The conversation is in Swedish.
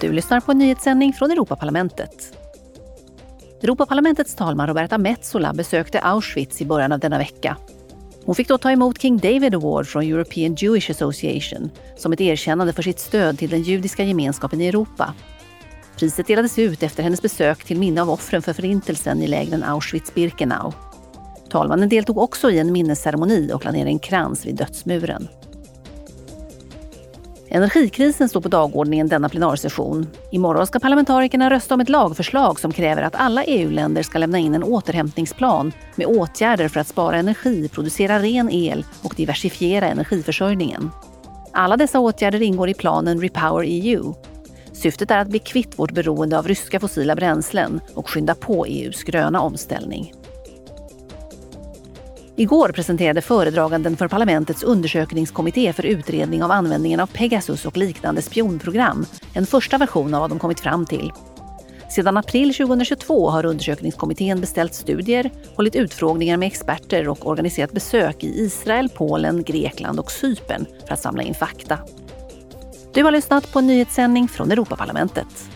Du lyssnar på en nyhetssändning från Europaparlamentet. Europaparlamentets talman Roberta Metsola besökte Auschwitz i början av denna vecka. Hon fick då ta emot King David Award från European Jewish Association som ett erkännande för sitt stöd till den judiska gemenskapen i Europa. Priset delades ut efter hennes besök till minne av offren för Förintelsen i lägren Auschwitz-Birkenau. Talmannen deltog också i en minnesceremoni och planerade ner en krans vid dödsmuren. Energikrisen står på dagordningen denna plenarsession. Imorgon ska parlamentarikerna rösta om ett lagförslag som kräver att alla EU-länder ska lämna in en återhämtningsplan med åtgärder för att spara energi, producera ren el och diversifiera energiförsörjningen. Alla dessa åtgärder ingår i planen Repower EU. Syftet är att bli kvitt vårt beroende av ryska fossila bränslen och skynda på EUs gröna omställning. Igår presenterade föredraganden för parlamentets undersökningskommitté för utredning av användningen av Pegasus och liknande spionprogram en första version av vad de kommit fram till. Sedan april 2022 har undersökningskommittén beställt studier, hållit utfrågningar med experter och organiserat besök i Israel, Polen, Grekland och Cypern för att samla in fakta. Du har lyssnat på en nyhetssändning från Europaparlamentet.